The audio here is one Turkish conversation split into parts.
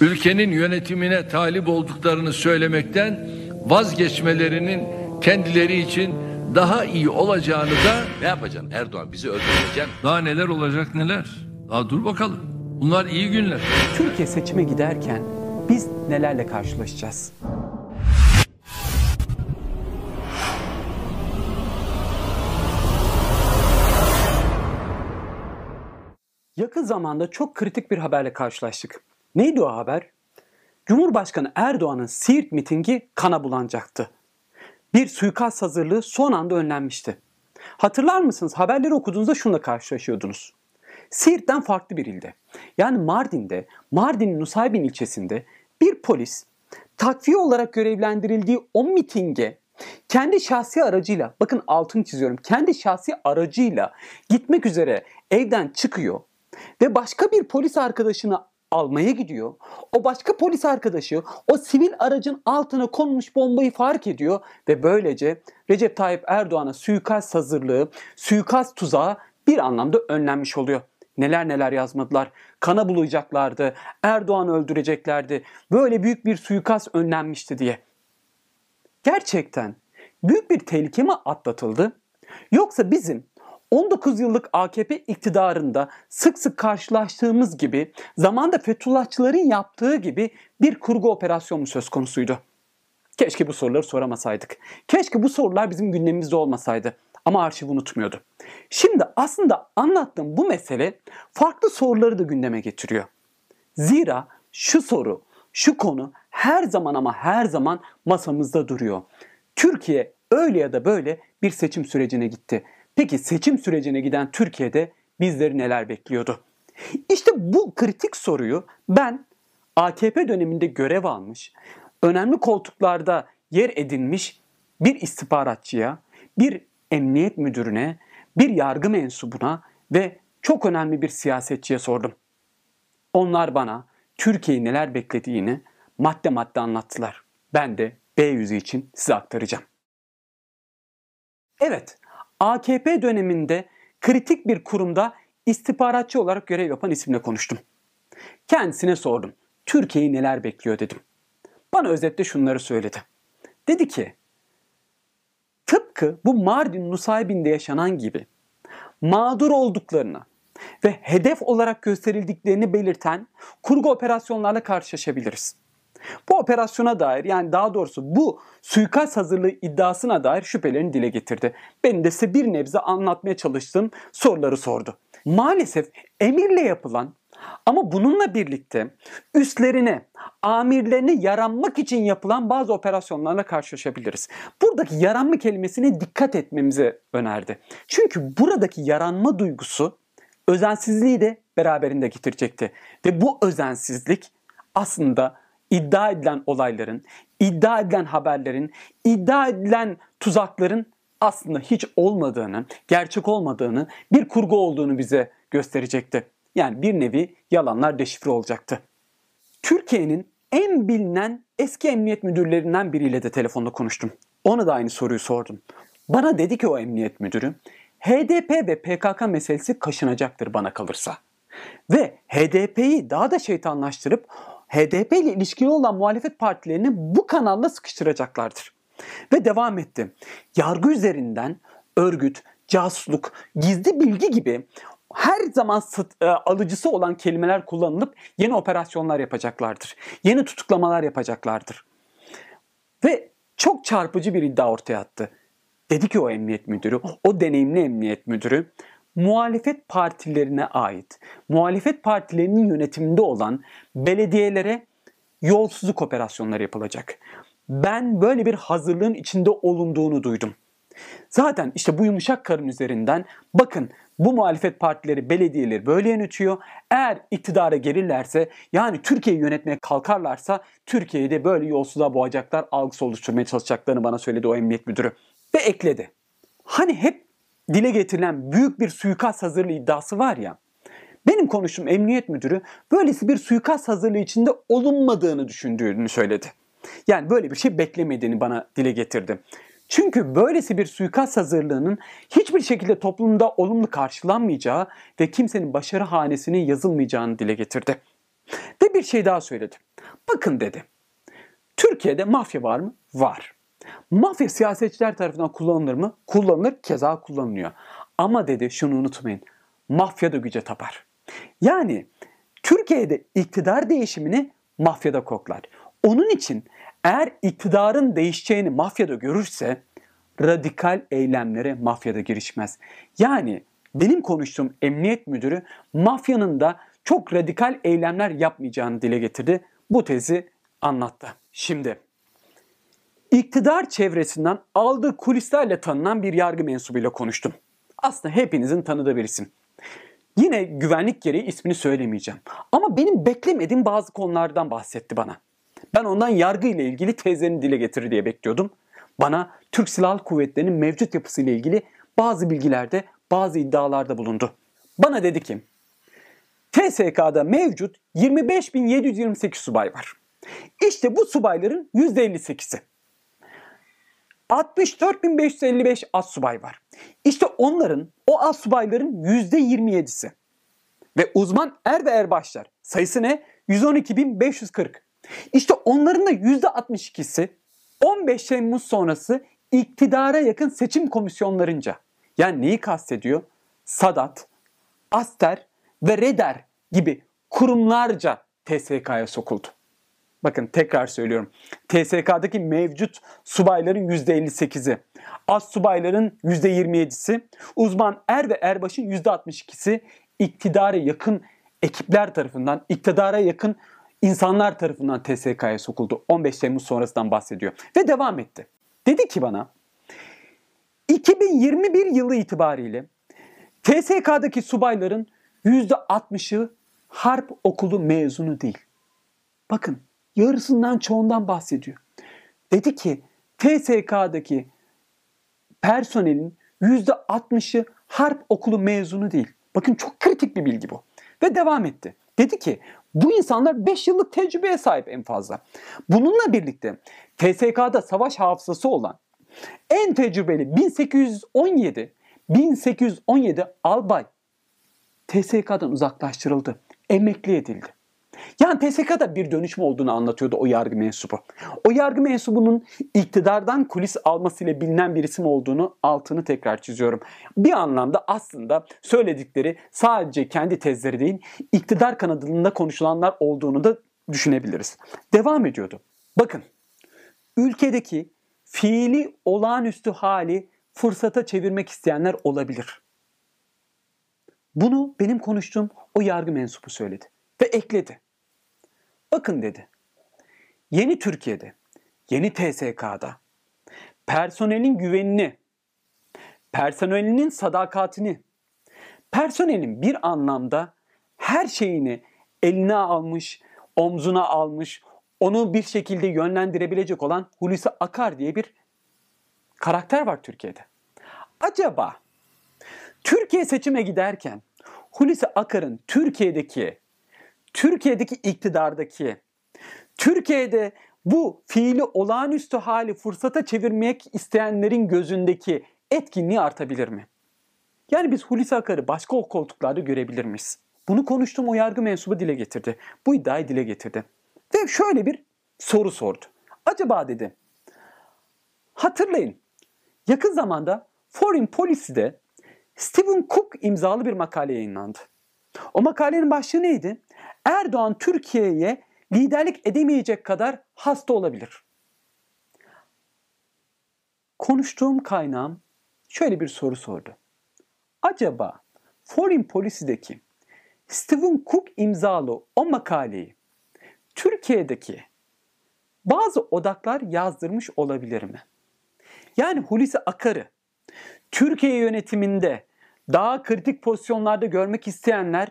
ülkenin yönetimine talip olduklarını söylemekten vazgeçmelerinin kendileri için daha iyi olacağını da Ne yapacaksın Erdoğan bizi öldüreceksin. daha neler olacak neler. Daha dur bakalım. Bunlar iyi günler. Türkiye seçime giderken biz nelerle karşılaşacağız? Yakın zamanda çok kritik bir haberle karşılaştık. Neydi o haber? Cumhurbaşkanı Erdoğan'ın Siirt mitingi kana bulanacaktı. Bir suikast hazırlığı son anda önlenmişti. Hatırlar mısınız? Haberleri okuduğunuzda şununla karşılaşıyordunuz. Siirt'ten farklı bir ilde. Yani Mardin'de, Mardin'in Nusaybin ilçesinde bir polis takviye olarak görevlendirildiği o mitinge kendi şahsi aracıyla, bakın altını çiziyorum, kendi şahsi aracıyla gitmek üzere evden çıkıyor ve başka bir polis arkadaşını almaya gidiyor. O başka polis arkadaşı o sivil aracın altına konmuş bombayı fark ediyor ve böylece Recep Tayyip Erdoğan'a suikast hazırlığı, suikast tuzağı bir anlamda önlenmiş oluyor. Neler neler yazmadılar. Kana bulayacaklardı. Erdoğan'ı öldüreceklerdi. Böyle büyük bir suikast önlenmişti diye. Gerçekten büyük bir tehlike mi atlatıldı? Yoksa bizim 19 yıllık AKP iktidarında sık sık karşılaştığımız gibi zamanda Fethullahçıların yaptığı gibi bir kurgu operasyon mu söz konusuydu? Keşke bu soruları soramasaydık. Keşke bu sorular bizim gündemimizde olmasaydı. Ama arşiv unutmuyordu. Şimdi aslında anlattığım bu mesele farklı soruları da gündeme getiriyor. Zira şu soru, şu konu her zaman ama her zaman masamızda duruyor. Türkiye öyle ya da böyle bir seçim sürecine gitti. Peki seçim sürecine giden Türkiye'de bizleri neler bekliyordu? İşte bu kritik soruyu ben AKP döneminde görev almış, önemli koltuklarda yer edinmiş bir istihbaratçıya, bir emniyet müdürüne, bir yargı mensubuna ve çok önemli bir siyasetçiye sordum. Onlar bana Türkiye'yi neler beklediğini madde madde anlattılar. Ben de B yüzü için size aktaracağım. Evet, AKP döneminde kritik bir kurumda istihbaratçı olarak görev yapan isimle konuştum. Kendisine sordum. Türkiye'yi neler bekliyor dedim. Bana özetle şunları söyledi. Dedi ki, tıpkı bu Mardin Nusaybin'de yaşanan gibi mağdur olduklarını ve hedef olarak gösterildiklerini belirten kurgu operasyonlarla karşılaşabiliriz. Bu operasyona dair yani daha doğrusu bu suikast hazırlığı iddiasına dair şüphelerini dile getirdi. Ben de size bir nebze anlatmaya çalıştığım soruları sordu. Maalesef emirle yapılan ama bununla birlikte üstlerine, amirlerine yaranmak için yapılan bazı operasyonlarla karşılaşabiliriz. Buradaki yaranma kelimesine dikkat etmemizi önerdi. Çünkü buradaki yaranma duygusu özensizliği de beraberinde getirecekti. Ve bu özensizlik aslında iddia edilen olayların, iddia edilen haberlerin, iddia edilen tuzakların aslında hiç olmadığını, gerçek olmadığını, bir kurgu olduğunu bize gösterecekti. Yani bir nevi yalanlar deşifre olacaktı. Türkiye'nin en bilinen eski emniyet müdürlerinden biriyle de telefonda konuştum. Ona da aynı soruyu sordum. Bana dedi ki o emniyet müdürü, HDP ve PKK meselesi kaşınacaktır bana kalırsa. Ve HDP'yi daha da şeytanlaştırıp HDP ile ilişkili olan muhalefet partilerini bu kanalla sıkıştıracaklardır. Ve devam etti. Yargı üzerinden örgüt, casusluk, gizli bilgi gibi her zaman e, alıcısı olan kelimeler kullanılıp yeni operasyonlar yapacaklardır. Yeni tutuklamalar yapacaklardır. Ve çok çarpıcı bir iddia ortaya attı. Dedi ki o emniyet müdürü, o deneyimli emniyet müdürü, muhalefet partilerine ait, muhalefet partilerinin yönetiminde olan belediyelere yolsuzluk operasyonları yapılacak. Ben böyle bir hazırlığın içinde olunduğunu duydum. Zaten işte bu yumuşak karın üzerinden bakın bu muhalefet partileri belediyeleri böyle yönetiyor. Eğer iktidara gelirlerse yani Türkiye'yi yönetmeye kalkarlarsa Türkiye'yi de böyle yolsuzluğa boğacaklar, algısı oluşturmaya çalışacaklarını bana söyledi o emniyet müdürü. Ve ekledi. Hani hep dile getirilen büyük bir suikast hazırlığı iddiası var ya. Benim konuştuğum emniyet müdürü böylesi bir suikast hazırlığı içinde olunmadığını düşündüğünü söyledi. Yani böyle bir şey beklemediğini bana dile getirdi. Çünkü böylesi bir suikast hazırlığının hiçbir şekilde toplumda olumlu karşılanmayacağı ve kimsenin başarı hanesine yazılmayacağını dile getirdi. Ve bir şey daha söyledi. Bakın dedi. Türkiye'de mafya var mı? Var. Mafya siyasetçiler tarafından kullanılır mı? Kullanılır, keza kullanılıyor. Ama dedi şunu unutmayın. Mafya da güce tapar. Yani Türkiye'de iktidar değişimini mafyada koklar. Onun için eğer iktidarın değişeceğini mafyada görürse radikal eylemlere mafyada girişmez. Yani benim konuştuğum emniyet müdürü mafyanın da çok radikal eylemler yapmayacağını dile getirdi. Bu tezi anlattı. Şimdi iktidar çevresinden aldığı kulislerle tanınan bir yargı mensubuyla konuştum. Aslında hepinizin tanıdığı bir isim. Yine güvenlik gereği ismini söylemeyeceğim. Ama benim beklemediğim bazı konulardan bahsetti bana. Ben ondan yargı ile ilgili tezlerini dile getirir diye bekliyordum. Bana Türk Silahlı Kuvvetleri'nin mevcut yapısı ile ilgili bazı bilgilerde, bazı iddialarda bulundu. Bana dedi ki, TSK'da mevcut 25.728 subay var. İşte bu subayların %58'i. 64.555 az subay var. İşte onların, o az subayların %27'si. Ve uzman er ve erbaşlar sayısı ne? 112.540. İşte onların da %62'si 15 Temmuz sonrası iktidara yakın seçim komisyonlarınca. Yani neyi kastediyor? Sadat, Aster ve Reder gibi kurumlarca TSK'ya sokuldu. Bakın tekrar söylüyorum. TSK'daki mevcut subayların %58'i, az subayların %27'si, uzman er ve erbaşın %62'si iktidara yakın ekipler tarafından, iktidara yakın insanlar tarafından TSK'ya sokuldu. 15 Temmuz sonrasından bahsediyor. Ve devam etti. Dedi ki bana 2021 yılı itibariyle TSK'daki subayların %60'ı harp okulu mezunu değil. Bakın yarısından çoğundan bahsediyor. Dedi ki TSK'daki personelin %60'ı harp okulu mezunu değil. Bakın çok kritik bir bilgi bu. Ve devam etti. Dedi ki bu insanlar 5 yıllık tecrübeye sahip en fazla. Bununla birlikte TSK'da savaş hafızası olan en tecrübeli 1817 1817 albay TSK'dan uzaklaştırıldı. Emekli edildi. Yani TSK'da bir dönüşüm olduğunu anlatıyordu o yargı mensubu. O yargı mensubunun iktidardan kulis almasıyla bilinen bir isim olduğunu altını tekrar çiziyorum. Bir anlamda aslında söyledikleri sadece kendi tezleri değil, iktidar kanadında konuşulanlar olduğunu da düşünebiliriz. Devam ediyordu. Bakın, ülkedeki fiili olağanüstü hali fırsata çevirmek isteyenler olabilir. Bunu benim konuştuğum o yargı mensubu söyledi ve ekledi. Bakın dedi. Yeni Türkiye'de, yeni TSK'da personelin güvenini, personelinin sadakatini, personelin bir anlamda her şeyini eline almış, omzuna almış, onu bir şekilde yönlendirebilecek olan Hulusi Akar diye bir karakter var Türkiye'de. Acaba Türkiye seçime giderken Hulusi Akar'ın Türkiye'deki Türkiye'deki iktidardaki, Türkiye'de bu fiili olağanüstü hali fırsata çevirmek isteyenlerin gözündeki etkinliği artabilir mi? Yani biz Hulusi Akar'ı başka koltuklarda görebilir miyiz? Bunu konuştuğum o yargı mensubu dile getirdi. Bu iddiayı dile getirdi. Ve şöyle bir soru sordu. Acaba dedi, hatırlayın yakın zamanda Foreign Policy'de Stephen Cook imzalı bir makale yayınlandı. O makalenin başlığı neydi? Erdoğan Türkiye'ye liderlik edemeyecek kadar hasta olabilir. Konuştuğum kaynağım şöyle bir soru sordu. Acaba Foreign Policy'deki Stephen Cook imzalı o makaleyi Türkiye'deki bazı odaklar yazdırmış olabilir mi? Yani Hulusi Akar'ı Türkiye yönetiminde daha kritik pozisyonlarda görmek isteyenler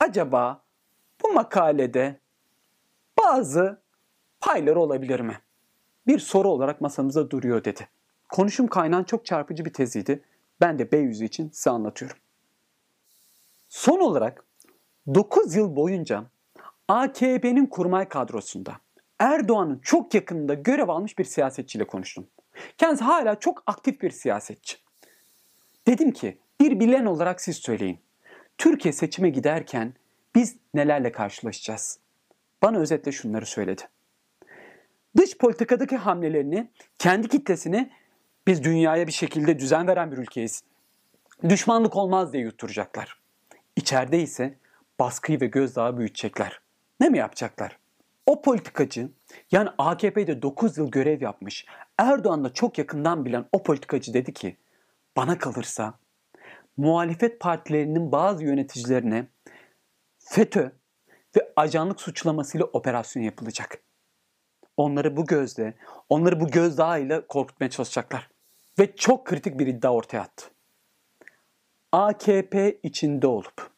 acaba bu makalede bazı payları olabilir mi? Bir soru olarak masamıza duruyor dedi. Konuşum kaynağın çok çarpıcı bir teziydi. Ben de B100 için size anlatıyorum. Son olarak 9 yıl boyunca AKP'nin kurmay kadrosunda Erdoğan'ın çok yakınında görev almış bir siyasetçiyle konuştum. Kendisi hala çok aktif bir siyasetçi. Dedim ki bir bilen olarak siz söyleyin. Türkiye seçime giderken biz nelerle karşılaşacağız? Bana özetle şunları söyledi. Dış politikadaki hamlelerini, kendi kitlesini biz dünyaya bir şekilde düzen veren bir ülkeyiz. Düşmanlık olmaz diye yutturacaklar. İçeride ise baskıyı ve gözdağı büyütecekler. Ne mi yapacaklar? O politikacı yani AKP'de 9 yıl görev yapmış Erdoğan'la çok yakından bilen o politikacı dedi ki bana kalırsa muhalefet partilerinin bazı yöneticilerine FETÖ ve ajanlık suçlamasıyla operasyon yapılacak. Onları bu gözle, onları bu gözdağıyla korkutmaya çalışacaklar. Ve çok kritik bir iddia ortaya attı. AKP içinde olup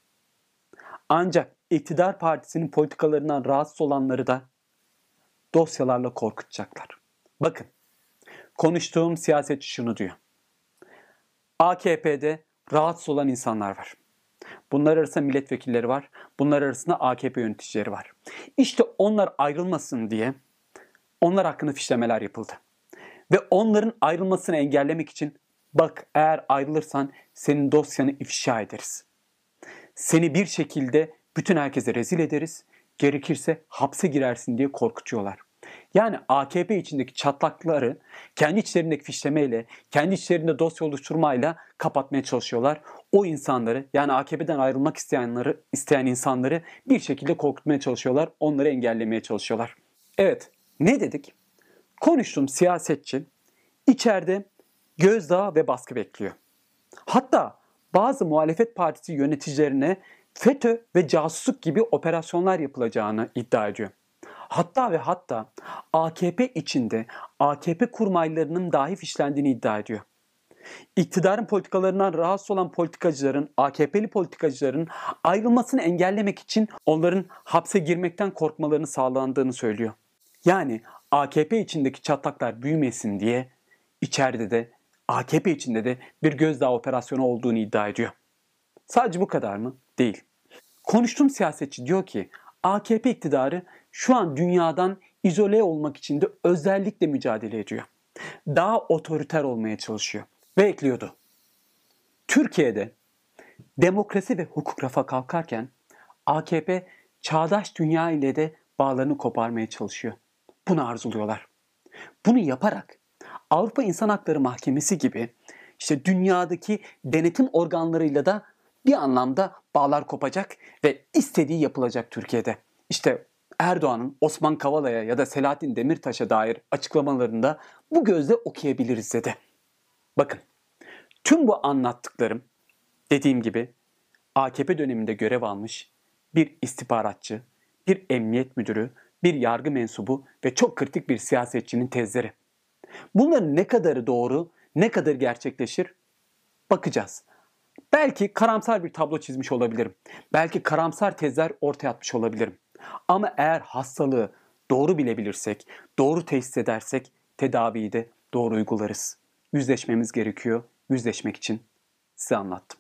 ancak iktidar partisinin politikalarından rahatsız olanları da dosyalarla korkutacaklar. Bakın, konuştuğum siyasetçi şunu diyor. AKP'de rahatsız olan insanlar var. Bunlar arasında milletvekilleri var. Bunlar arasında AKP yöneticileri var. İşte onlar ayrılmasın diye onlar hakkında fişlemeler yapıldı. Ve onların ayrılmasını engellemek için bak eğer ayrılırsan senin dosyanı ifşa ederiz. Seni bir şekilde bütün herkese rezil ederiz. Gerekirse hapse girersin diye korkutuyorlar. Yani AKP içindeki çatlakları kendi içlerindeki fişlemeyle, kendi içlerinde dosya oluşturmayla kapatmaya çalışıyorlar. O insanları yani AKP'den ayrılmak isteyenleri, isteyen insanları bir şekilde korkutmaya çalışıyorlar. Onları engellemeye çalışıyorlar. Evet, ne dedik? Konuştum siyasetçi içeride gözdağı ve baskı bekliyor. Hatta bazı muhalefet partisi yöneticilerine FETÖ ve casusluk gibi operasyonlar yapılacağını iddia ediyor. Hatta ve hatta AKP içinde AKP kurmaylarının dahi fişlendiğini iddia ediyor. İktidarın politikalarından rahatsız olan politikacıların, AKP'li politikacıların ayrılmasını engellemek için onların hapse girmekten korkmalarını sağlandığını söylüyor. Yani AKP içindeki çatlaklar büyümesin diye içeride de AKP içinde de bir gözdağı operasyonu olduğunu iddia ediyor. Sadece bu kadar mı? Değil. Konuştuğum siyasetçi diyor ki AKP iktidarı şu an dünyadan izole olmak için de özellikle mücadele ediyor. Daha otoriter olmaya çalışıyor. Ve ekliyordu. Türkiye'de demokrasi ve hukuk rafa kalkarken AKP çağdaş dünya ile de bağlarını koparmaya çalışıyor. Bunu arzuluyorlar. Bunu yaparak Avrupa İnsan Hakları Mahkemesi gibi işte dünyadaki denetim organlarıyla da bir anlamda bağlar kopacak ve istediği yapılacak Türkiye'de. İşte Erdoğan'ın Osman Kavala'ya ya da Selahattin Demirtaş'a dair açıklamalarında bu gözle okuyabiliriz dedi. Bakın tüm bu anlattıklarım dediğim gibi AKP döneminde görev almış bir istihbaratçı, bir emniyet müdürü, bir yargı mensubu ve çok kritik bir siyasetçinin tezleri. Bunların ne kadarı doğru, ne kadar gerçekleşir bakacağız. Belki karamsar bir tablo çizmiş olabilirim. Belki karamsar tezler ortaya atmış olabilirim. Ama eğer hastalığı doğru bilebilirsek, doğru teşhis edersek tedaviyi de doğru uygularız. Yüzleşmemiz gerekiyor. Yüzleşmek için size anlattım.